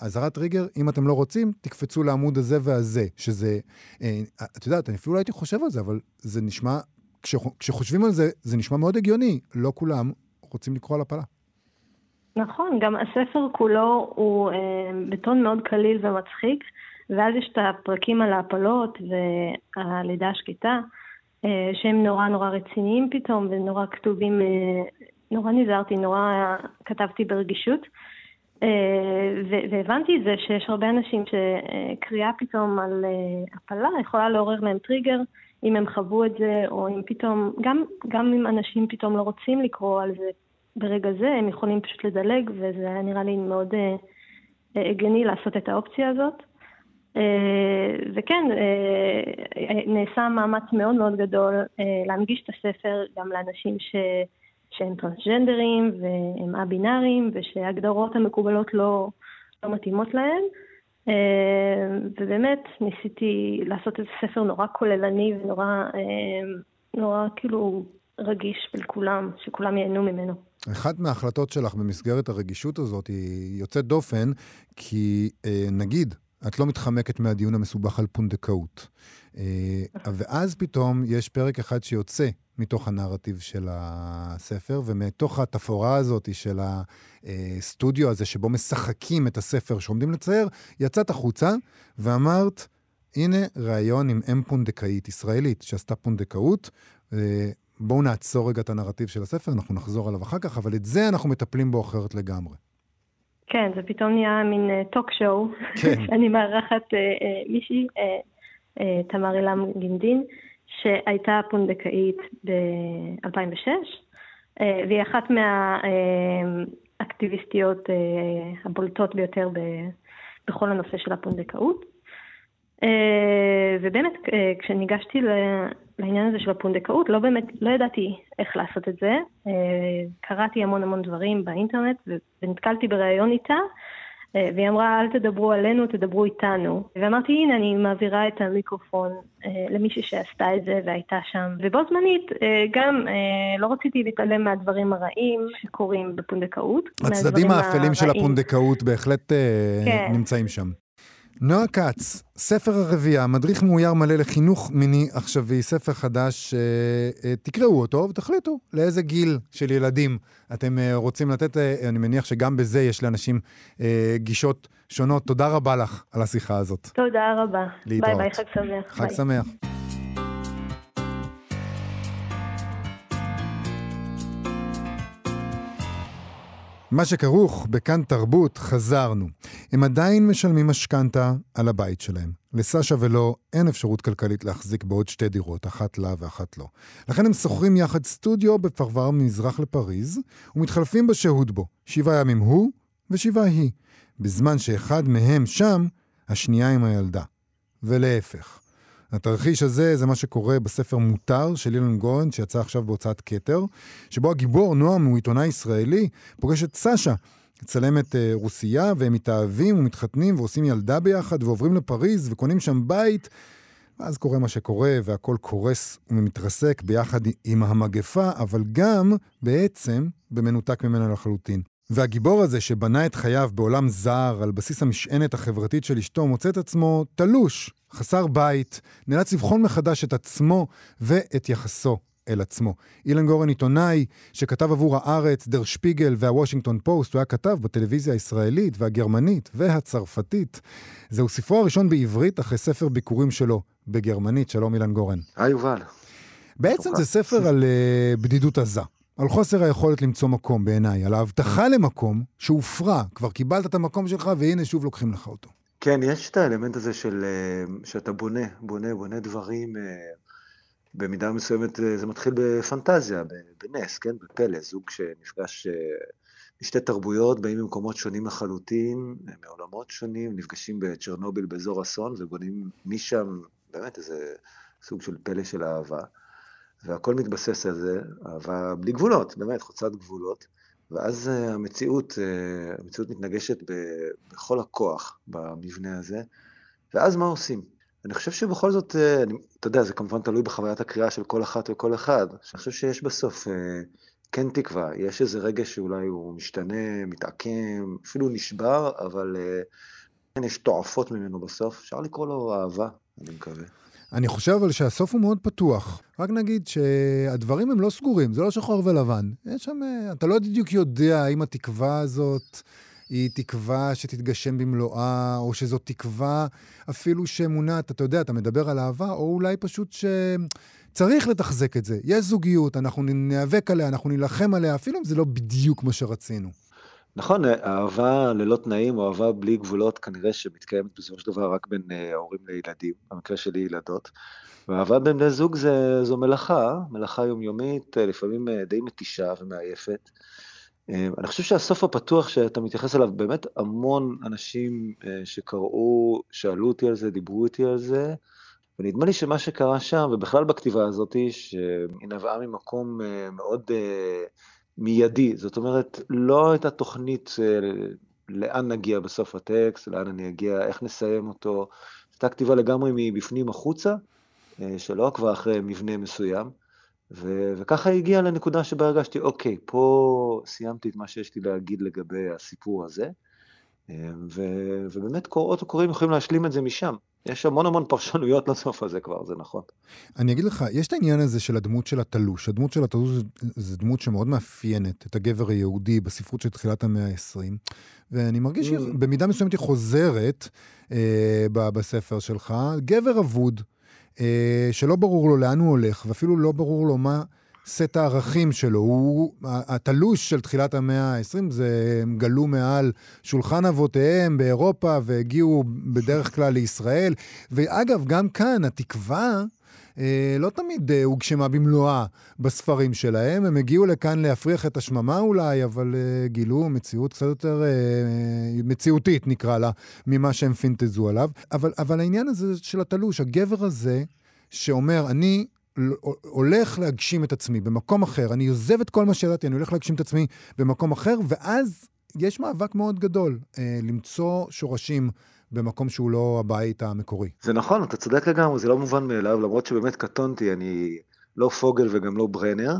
אזהרת טריגר, אם אתם לא רוצים, תקפצו לעמוד הזה והזה, שזה, אה, את יודעת, אני אפילו לא הייתי חושב על זה, אבל זה נשמע, כשחושבים על זה, זה נשמע מאוד הגיוני. לא כולם רוצים לקרוא על הפלה. נכון, גם הספר כולו הוא אה, בטון מאוד קליל ומצחיק, ואז יש את הפרקים על ההפלות והלידה השקטה, אה, שהם נורא נורא רציניים פתאום, ונורא כתובים, אה, נורא נזהרתי, נורא כתבתי ברגישות. אה, והבנתי את זה שיש הרבה אנשים שקריאה פתאום על אה, הפלה יכולה לעורר להם טריגר, אם הם חוו את זה, או אם פתאום, גם, גם אם אנשים פתאום לא רוצים לקרוא על זה ברגע זה, הם יכולים פשוט לדלג, וזה היה נראה לי מאוד אה, הגיוני לעשות את האופציה הזאת. וכן, נעשה מאמץ מאוד מאוד גדול להנגיש את הספר גם לאנשים ש... שהם טרנסג'נדרים והם א-בינאריים ושההגדרות המקובלות לא, לא מתאימות להם. אה, ובאמת ניסיתי לעשות איזה ספר נורא כוללני ונורא אה, נורא כאילו רגיש לכולם, שכולם ייהנו ממנו. אחת מההחלטות שלך במסגרת הרגישות הזאת היא יוצאת דופן, כי אה, נגיד, את לא מתחמקת מהדיון המסובך על פונדקאות. ואז פתאום יש פרק אחד שיוצא מתוך הנרטיב של הספר, ומתוך התפאורה הזאת של הסטודיו הזה, שבו משחקים את הספר שעומדים לצייר, יצאת החוצה ואמרת, הנה ראיון עם אם פונדקאית ישראלית שעשתה פונדקאות. בואו נעצור רגע את הנרטיב של הספר, אנחנו נחזור עליו אחר כך, אבל את זה אנחנו מטפלים בו אחרת לגמרי. כן, זה פתאום נהיה מין טוק uh, שואו, כן. [LAUGHS] שאני מארחת uh, uh, מישהי, תמר אילם גינדין, שהייתה פונדקאית ב-2006, אה, והיא אחת מהאקטיביסטיות אה, הבולטות ביותר בכל הנושא של הפונדקאות. אה, ובאמת, כשניגשתי לעניין הזה של הפונדקאות, לא באמת, לא ידעתי איך לעשות את זה. קראתי המון המון דברים באינטרנט ונתקלתי בריאיון איתה, אה, והיא אמרה, אל תדברו עלינו, תדברו איתנו. ואמרתי, הנה, אני מעבירה את המיקרופון אה, למישהי שעשתה את זה והייתה שם. ובו זמנית, אה, גם לא רציתי להתעלם מהדברים הרעים שקורים בפונדקאות. הצדדים האפלים של הפונדקאות בהחלט כן. נמצאים שם. נועה כץ, ספר הרביעייה, מדריך מאויר מלא לחינוך מיני עכשווי, ספר חדש, אה, אה, תקראו אותו ותחליטו לאיזה גיל של ילדים אתם אה, רוצים לתת. אה, אני מניח שגם בזה יש לאנשים אה, גישות שונות. תודה רבה לך על השיחה הזאת. תודה רבה. להתראות. ביי ביי, חג שמח. חג ביי. שמח. מה שכרוך בכאן תרבות, חזרנו. הם עדיין משלמים משכנתה על הבית שלהם. לסשה ולו אין אפשרות כלכלית להחזיק בעוד שתי דירות, אחת לה ואחת לא. לכן הם שוכרים יחד סטודיו בפרבר ממזרח לפריז, ומתחלפים בשהות בו. שבעה ימים הוא ושבעה היא. בזמן שאחד מהם שם, השנייה עם הילדה. ולהפך. התרחיש הזה זה מה שקורה בספר מותר של אילן גורן, שיצא עכשיו בהוצאת כתר, שבו הגיבור נועם הוא עיתונאי ישראלי, פוגש את סשה, צלמת uh, רוסייה, והם מתאהבים ומתחתנים ועושים ילדה ביחד, ועוברים לפריז וקונים שם בית. ואז קורה מה שקורה, והכל קורס ומתרסק ביחד עם המגפה, אבל גם, בעצם, במנותק ממנה לחלוטין. והגיבור הזה, שבנה את חייו בעולם זר, על בסיס המשענת החברתית של אשתו, מוצא את עצמו תלוש, חסר בית, נאלץ לבחון מחדש את עצמו ואת יחסו אל עצמו. אילן גורן עיתונאי שכתב עבור הארץ, דר שפיגל והוושינגטון פוסט, הוא היה כתב בטלוויזיה הישראלית והגרמנית והצרפתית. זהו ספרו הראשון בעברית אחרי ספר ביקורים שלו בגרמנית. שלום אילן גורן. היי יובל. בעצם זה ספר על uh, בדידות עזה. על חוסר היכולת למצוא מקום בעיניי, על ההבטחה למקום שהופרע, כבר קיבלת את המקום שלך והנה שוב לוקחים לך אותו. כן, יש את האלמנט הזה של אה, שאתה בונה, בונה, בונה דברים, אה, במידה מסוימת אה, זה מתחיל בפנטזיה, בנס, כן, בפלא, זוג שנפגש משתי תרבויות, באים ממקומות שונים לחלוטין, מעולמות שונים, נפגשים בצ'רנוביל באזור אסון ובונים משם באמת איזה סוג של פלא של אהבה. והכל מתבסס על זה, אהבה בלי גבולות, באמת, חוצת גבולות. ואז אה, המציאות, אה, המציאות מתנגשת בכל הכוח במבנה הזה, ואז מה עושים? אני חושב שבכל זאת, אה, אני, אתה יודע, זה כמובן תלוי בחוויית הקריאה של כל אחת וכל אחד. אני חושב שיש בסוף כן תקווה, יש איזה רגע שאולי הוא משתנה, מתעקם, אפילו נשבר, אבל כן יש תועפות ממנו בסוף. אפשר לקרוא לו אהבה, אני מקווה. אני חושב אבל שהסוף הוא מאוד פתוח. רק נגיד שהדברים הם לא סגורים, זה לא שחור ולבן. יש שם, אה, אתה לא בדיוק יודע האם התקווה הזאת היא תקווה שתתגשם במלואה, או שזאת תקווה אפילו שמונעת, אתה יודע, אתה מדבר על אהבה, או אולי פשוט ש... צריך לתחזק את זה. יש זוגיות, אנחנו ניאבק עליה, אנחנו נילחם עליה, אפילו אם זה לא בדיוק מה שרצינו. נכון, אהבה ללא תנאים או אהבה בלי גבולות כנראה שמתקיימת בסופו של דבר רק בין אה, הורים לילדים, במקרה שלי ילדות. ואהבה בין בני זוג זה, זו מלאכה, מלאכה יומיומית, אה, לפעמים אה, די מתישה ומעייפת. אני חושב שהסוף הפתוח שאתה מתייחס אליו, באמת המון אנשים שקראו, שאלו אותי על זה, דיברו איתי על זה, ונדמה לי שמה שקרה שם, ובכלל בכתיבה הזאת, שהיא נבעה ממקום מאוד מיידי, זאת אומרת, לא הייתה תוכנית לאן נגיע בסוף הטקסט, לאן אני אגיע, איך נסיים אותו, הייתה כתיבה לגמרי מבפנים החוצה, אה, שלא עקבה אחרי מבנה מסוים, ו- וככה הגיעה לנקודה שבה הרגשתי, אוקיי, פה סיימתי את מה שיש לי להגיד לגבי הסיפור הזה, אה, ו- ובאמת קוראות וקוראים יכולים להשלים את זה משם. יש המון המון פרשנויות [LAUGHS] לסוף הזה כבר, זה נכון. אני אגיד לך, יש את העניין הזה של הדמות של התלוש. הדמות של התלוש זה דמות שמאוד מאפיינת את הגבר היהודי בספרות של תחילת המאה ה-20, ואני מרגיש mm. במידה מסוימת היא חוזרת אה, בספר שלך. גבר אבוד, אה, שלא ברור לו לאן הוא הולך, ואפילו לא ברור לו מה... סט הערכים שלו. הוא, התלוש של תחילת המאה ה-20 זה, הם גלו מעל שולחן אבותיהם באירופה והגיעו בדרך כלל לישראל. ואגב, גם כאן התקווה... אה, לא תמיד אה, הוגשמה במלואה בספרים שלהם. הם הגיעו לכאן להפריח את השממה אולי, אבל אה, גילו מציאות קצת יותר מציאותית, נקרא לה, ממה שהם פינטזו עליו. אבל, אבל העניין הזה של התלוש, הגבר הזה, שאומר, אני הולך להגשים את עצמי במקום אחר, אני עוזב את כל מה שידעתי, אני הולך להגשים את עצמי במקום אחר, ואז יש מאבק מאוד גדול אה, למצוא שורשים במקום שהוא לא הבית המקורי. זה נכון, אתה צודק לגמרי, זה לא מובן מאליו, למרות שבאמת קטונתי, אני לא פוגל וגם לא ברנר,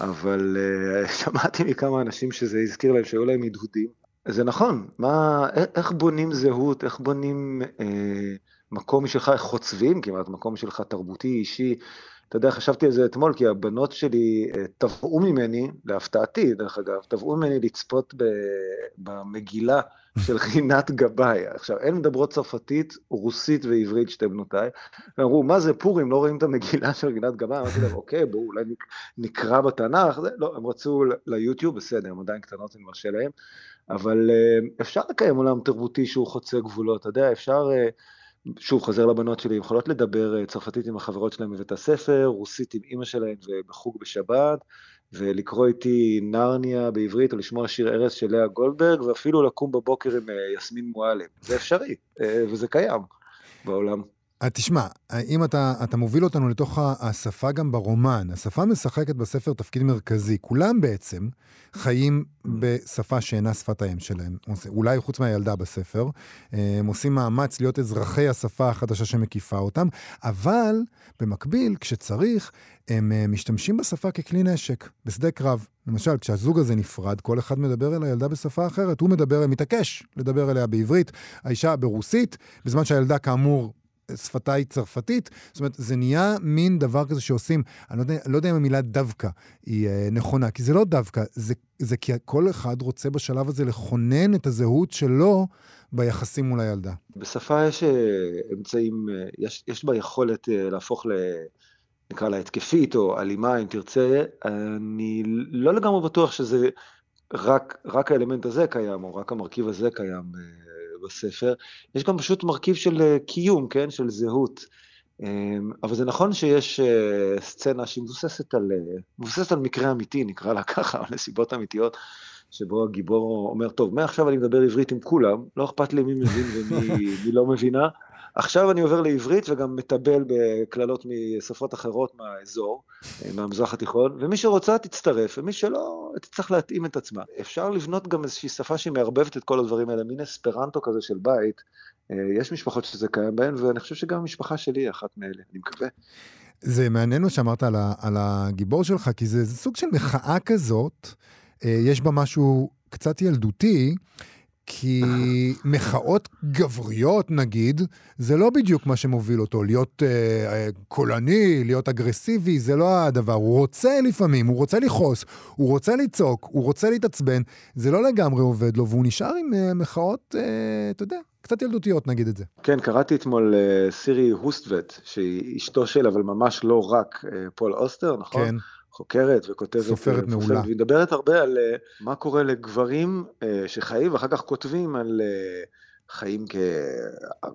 אבל אה, [LAUGHS] שמעתי מכמה אנשים שזה הזכיר להם שהיו להם הדהודים. זה נכון, מה, איך בונים זהות, איך בונים אה, מקום שלך, איך חוצבים כמעט, מקום שלך תרבותי, אישי, אתה יודע, חשבתי על זה אתמול, כי הבנות שלי אה, תבעו ממני, להפתעתי, דרך אגב, תבעו ממני לצפות במגילה של [LAUGHS] רינת גבאי. עכשיו, הן מדברות צרפתית, רוסית ועברית, שתי בנותיי, ואמרו, מה זה פורים, לא רואים את המגילה של רינת גבאי? אמרתי להם, אוקיי, בואו אולי נקרא בתנ"ך. לא, הם רצו ליוטיוב, בסדר, הם עדיין קטנות, אני מרשה להם, אבל אה, אפשר לקיים עולם תרבותי שהוא חוצה גבולות, אתה יודע, אפשר... שוב, חוזר לבנות שלי, יכולות לדבר אה, צרפתית עם החברות שלהם בבית הספר, רוסית עם אימא שלהם ובחוג בשבת, ולקרוא איתי נרניה בעברית, או לשמוע שיר ארץ של לאה גולדברג, ואפילו לקום בבוקר עם אה, יסמין מועלם. זה אפשרי, אה, וזה קיים בעולם. תשמע, אם אתה, אתה מוביל אותנו לתוך השפה גם ברומן, השפה משחקת בספר תפקיד מרכזי. כולם בעצם חיים בשפה שאינה שפת האם שלהם. אולי חוץ מהילדה בספר. הם עושים מאמץ להיות אזרחי השפה החדשה שמקיפה אותם, אבל במקביל, כשצריך, הם אה, משתמשים בשפה ככלי נשק, בשדה קרב. למשל, כשהזוג הזה נפרד, כל אחד מדבר אל הילדה בשפה אחרת. הוא מדבר, מתעקש לדבר אליה בעברית, האישה ברוסית, בזמן שהילדה כאמור שפתה היא צרפתית. זאת אומרת, זה נהיה מין דבר כזה שעושים, אני לא יודע, לא יודע אם המילה דווקא היא אה, נכונה, כי זה לא דווקא, זה, זה כי כל אחד רוצה בשלב הזה לכונן את הזהות שלו ביחסים מול הילדה. בשפה יש אה, אמצעים, אה, יש, יש בה יכולת אה, להפוך ל... נקרא לה התקפית או אלימה, אם תרצה, אני לא לגמרי בטוח שזה רק, רק האלמנט הזה קיים, או רק המרכיב הזה קיים בספר, יש גם פשוט מרכיב של אה, קיום, כן? של זהות. אמ, אבל זה נכון שיש אה, סצנה שהיא מבוססת על, אה, מבוססת על מקרה אמיתי, נקרא לה ככה, על [LAUGHS] נסיבות אמיתיות, שבו הגיבור אומר, טוב, מעכשיו אני מדבר עברית עם כולם, לא אכפת לי מי מבין ומי [LAUGHS] לא מבינה, עכשיו אני עובר לעברית וגם מטבל בקללות משפות אחרות מהאזור, מהמזרח התיכון, ומי שרוצה תצטרף, ומי שלא, תצטרך להתאים את עצמה. אפשר לבנות גם איזושהי שפה שהיא מערבבת את כל הדברים האלה, מין אספרנטו כזה של בית. אה, יש משפחות שזה קיים בהן, ואני חושב שגם המשפחה שלי היא אחת מאלה, אני מקווה. זה מעניין מה שאמרת על, על הגיבור שלך, כי זה, זה סוג של מחאה כזאת, אה, יש בה משהו קצת ילדותי, כי מחאות גבריות, נגיד, זה לא בדיוק מה שמוביל אותו. להיות אה, אה, קולני, להיות אגרסיבי, זה לא הדבר. הוא רוצה לפעמים, הוא רוצה לכעוס, הוא רוצה לצעוק, הוא רוצה להתעצבן. זה לא לגמרי עובד לו, והוא נשאר עם אה, מחאות, אה, אתה יודע, קצת ילדותיות, נגיד את זה. כן, קראתי אתמול uh, סירי הוסטווט, שהיא אשתו של, אבל ממש לא רק uh, פול אוסטר, נכון? כן. חוקרת וכותבת. סופרת מעולה. והיא מדברת הרבה על uh, מה קורה לגברים uh, שחיים ואחר כך כותבים על uh, חיים כ...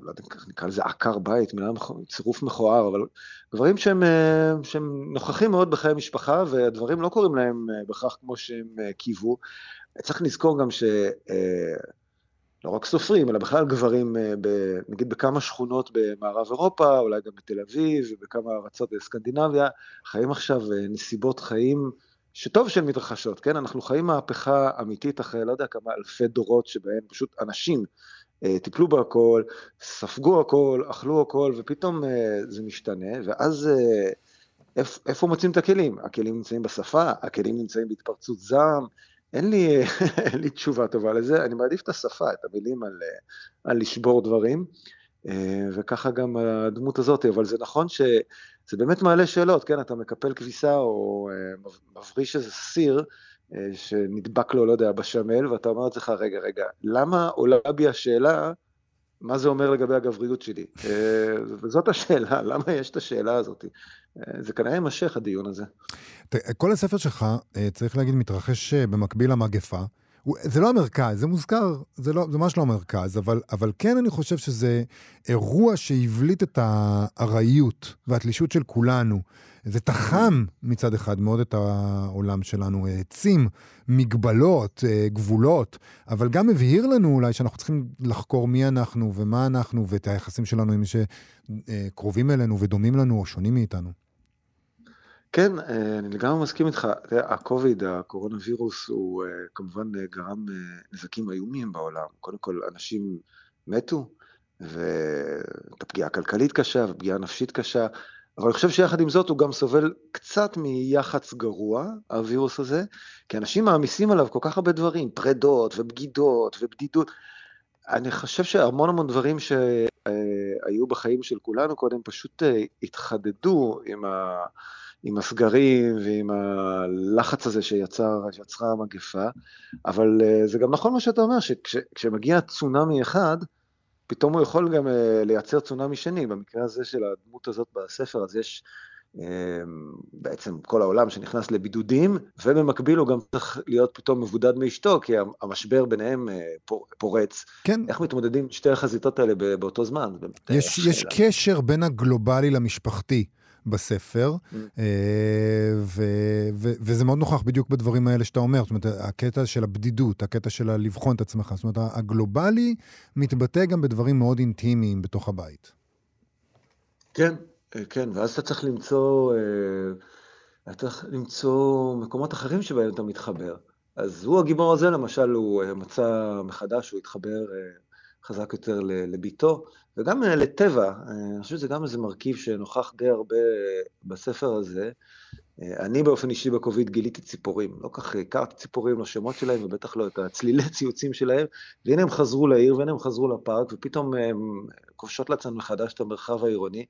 לא יודע איך נקרא לזה עקר בית, מילה צירוף מכוער, אבל גברים שהם, uh, שהם נוכחים מאוד בחיי משפחה, והדברים לא קורים להם uh, בכך כמו שהם uh, קיוו. צריך לזכור גם ש... לא רק סופרים, אלא בכלל גברים, אה, ב, נגיד בכמה שכונות במערב אירופה, אולי גם בתל אביב ובכמה ארצות בסקנדינביה, חיים עכשיו אה, נסיבות חיים שטוב שהן מתרחשות, כן? אנחנו חיים מהפכה אמיתית אחרי לא יודע כמה אלפי דורות שבהם פשוט אנשים אה, טיפלו בהכל, ספגו הכל, אכלו הכל, ופתאום זה משתנה, ואז איפה, איפה מוצאים את הכלים? הכלים נמצאים בשפה, הכלים נמצאים בהתפרצות זעם, אין לי, [LAUGHS] אין לי תשובה טובה לזה, אני מעדיף את השפה, את המילים על, על לשבור דברים, אה, וככה גם הדמות הזאת, אבל זה נכון שזה באמת מעלה שאלות, כן, אתה מקפל כביסה או אה, מבריש איזה סיר, אה, שנדבק לו, לא יודע, בשמל, ואתה אומר לעצמך, רגע, רגע, למה עולה בי השאלה, מה זה אומר לגבי הגבריות שלי? וזאת השאלה, [LAUGHS] למה יש את השאלה הזאת? זה כנראה יימשך, הדיון הזה. כל הספר שלך, אה, צריך להגיד, מתרחש אה, במקביל למגפה. זה לא המרכז, זה מוזכר, זה, לא, זה ממש לא המרכז, אבל, אבל כן אני חושב שזה אירוע שהבליט את הארעיות והתלישות של כולנו. זה תחם מצד אחד מאוד את העולם שלנו, העצים מגבלות, אה, גבולות, אבל גם הבהיר לנו אולי שאנחנו צריכים לחקור מי אנחנו ומה אנחנו ואת היחסים שלנו עם מי שקרובים אלינו ודומים לנו או שונים מאיתנו. כן, אה, אני לגמרי מסכים איתך. הקוביד, הקורונה וירוס, הוא אה, כמובן אה, גרם נזקים איומים בעולם. קודם כל, אנשים מתו, והייתה פגיעה כלכלית קשה ופגיעה נפשית קשה, אבל אני חושב שיחד עם זאת הוא גם סובל קצת מיח"צ גרוע, הווירוס הזה, כי אנשים מעמיסים עליו כל כך הרבה דברים, פרדות ובגידות ובדידות. אני חושב שהמון המון דברים שהיו בחיים של כולנו קודם פשוט התחדדו עם ה... עם הסגרים ועם הלחץ הזה שיצר, שיצרה המגפה, אבל אה, זה גם נכון מה שאתה אומר, שכשמגיע צונאמי אחד, פתאום הוא יכול גם אה, לייצר צונאמי שני. במקרה הזה של הדמות הזאת בספר, אז יש אה, בעצם כל העולם שנכנס לבידודים, ובמקביל הוא גם צריך להיות פתאום מבודד מאשתו, כי המשבר ביניהם פורץ. כן. איך מתמודדים שתי החזיתות האלה באותו זמן? יש, יש קשר בין הגלובלי למשפחתי. בספר, mm. אה, וזה מאוד נוכח בדיוק בדברים האלה שאתה אומר, זאת אומרת, הקטע של הבדידות, הקטע של לבחון את עצמך, זאת אומרת, הגלובלי מתבטא גם בדברים מאוד אינטימיים בתוך הבית. כן, אה, כן, ואז אתה צריך למצוא, אה, אתה צריך למצוא מקומות אחרים שבהם אתה מתחבר. אז הוא הגיבור הזה, למשל, הוא מצא מחדש, הוא התחבר חזק יותר לביתו, וגם אה, לטבע, אה, אני חושב שזה גם איזה מרכיב שנוכח די הרבה בספר הזה. אה, אני באופן אישי בקוביד גיליתי ציפורים, לא כך הכרתי ציפורים, לא שמות שלהם, ובטח לא את הצלילי [LAUGHS] ציוצים שלהם, והנה הם חזרו לעיר, והנה הם חזרו לפארק, ופתאום הם כובשות לעצמם מחדש את המרחב העירוני.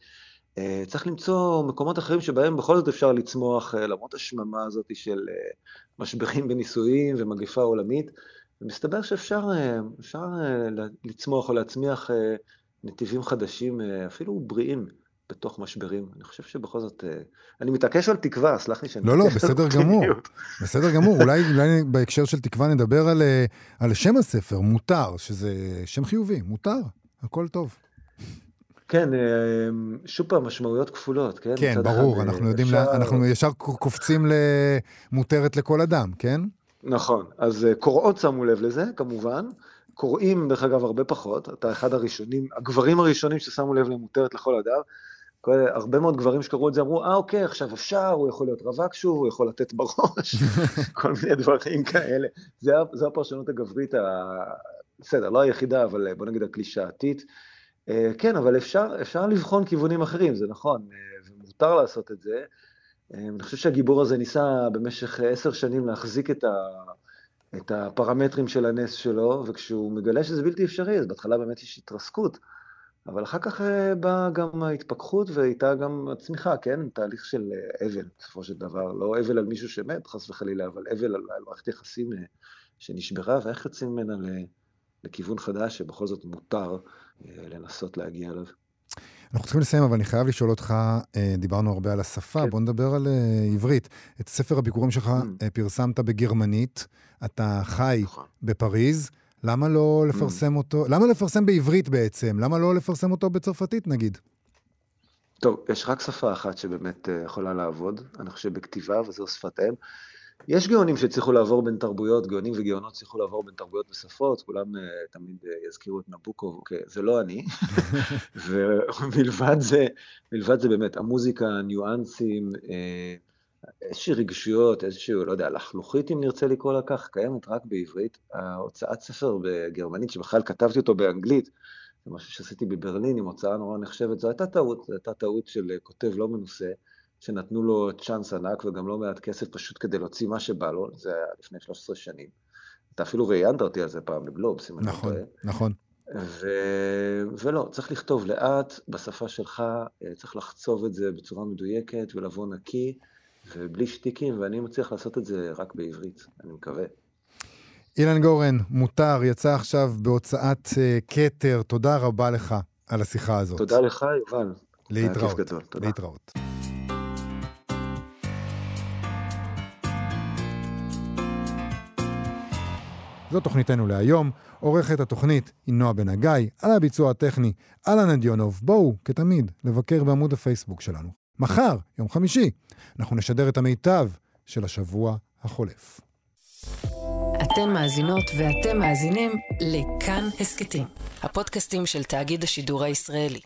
צריך למצוא מקומות אחרים שבהם בכל זאת אפשר לצמוח, למרות השממה הזאת של משברים בנישואים ומגפה עולמית. ומסתבר שאפשר לצמוח או להצמיח נתיבים חדשים, אה, אפילו בריאים, בתוך משברים. אני חושב שבכל זאת, אה, אני מתעקש על תקווה, סלח לי שאני... לא, לא, בסדר גמור. בסדר גמור. אולי, אולי בהקשר של תקווה נדבר על, אה, על שם הספר, מותר, שזה שם חיובי, מותר, הכל טוב. כן, שוב פעם, משמעויות כפולות, כן? כן, ברור, אחד, אנחנו יודעים, אפשר... לה, אנחנו ישר קופצים למותרת לכל אדם, כן? נכון, אז קוראות שמו לב לזה, כמובן. קוראים, דרך אגב, הרבה פחות, אתה אחד הראשונים, הגברים הראשונים ששמו לב למותרת לכל אדם, הרבה מאוד גברים שקראו את זה אמרו, אה אוקיי, עכשיו אפשר, הוא יכול להיות רווק שוב, הוא יכול לתת בראש, [LAUGHS] כל מיני דברים כאלה. זה, זו הפרשנות הגברית, ה... בסדר, לא היחידה, אבל בוא נגיד הקלישאתית. אה, כן, אבל אפשר, אפשר לבחון כיוונים אחרים, זה נכון, אה, ומותר לעשות את זה. אה, אני חושב שהגיבור הזה ניסה במשך עשר שנים להחזיק את, ה... את הפרמטרים של הנס שלו, וכשהוא מגלה שזה בלתי אפשרי, אז בהתחלה באמת יש התרסקות, אבל אחר כך אה, באה גם ההתפכחות ואיתה גם הצמיחה, כן? תהליך של אה, אבל, בסופו של דבר. לא אבל על מישהו שמת, חס וחלילה, אבל אבל על, מערכת יחסים שנשברה, ואיך יוצאים ממנה לכיוון חדש שבכל זאת מותר לנסות להגיע אליו. אנחנו צריכים לסיים, אבל אני חייב לשאול אותך, דיברנו הרבה על השפה, כן. בוא נדבר על עברית. את ספר הביקורים שלך mm. פרסמת בגרמנית, אתה חי נכון. בפריז. למה לא mm. לפרסם אותו, למה לפרסם בעברית בעצם? למה לא לפרסם אותו בצרפתית נגיד? טוב, יש רק שפה אחת שבאמת אה, יכולה לעבוד, אני חושב בכתיבה, וזו שפת אם. יש גאונים שהצליחו לעבור בין תרבויות, גאונים וגאונות הצליחו לעבור בין תרבויות ושפות, כולם uh, תמיד uh, יזכירו את נבוקו, okay, אוקיי, זה לא אני. [LAUGHS] ומלבד זה, מלבד זה באמת, המוזיקה, הניואנסים, uh, איזושהי רגשיות, איזשהו, לא יודע, לחלוכית, אם נרצה לקרוא לה כך, קיימת רק בעברית. ההוצאת ספר בגרמנית, שבכלל כתבתי אותו באנגלית, זה משהו שעשיתי בברלין עם הוצאה נורא נחשבת, זו הייתה טעות, זו הייתה טעות של כותב לא מנוסה, שנתנו לו צ'אנס ענק וגם לא מעט כסף פשוט כדי להוציא מה שבא לו, זה היה לפני 13 שנים. אתה אפילו ראיינת אותי על זה פעם בגלובס, אם אני לא נכון, טועה. נכון, נכון. ולא, צריך לכתוב לאט, בשפה שלך, צריך לחצוב את זה בצורה מדויקת ולבוא נקי. ובלי שטיקים, ואני מצליח לעשות את זה רק בעברית, אני מקווה. אילן גורן, מותר, יצא עכשיו בהוצאת uh, כתר, תודה רבה לך על השיחה הזאת. תודה לך, יובל. להתראות. להתראות. זו תוכניתנו להיום. עורכת התוכנית היא נועה בן הגיא, על הביצוע הטכני, אהלן אדיונוב. בואו, כתמיד, לבקר בעמוד הפייסבוק שלנו. מחר, יום חמישי, אנחנו נשדר את המיטב של השבוע החולף. אתן מאזינות ואתם מאזינים לכאן הסכתים, הפודקאסטים של תאגיד השידור הישראלי.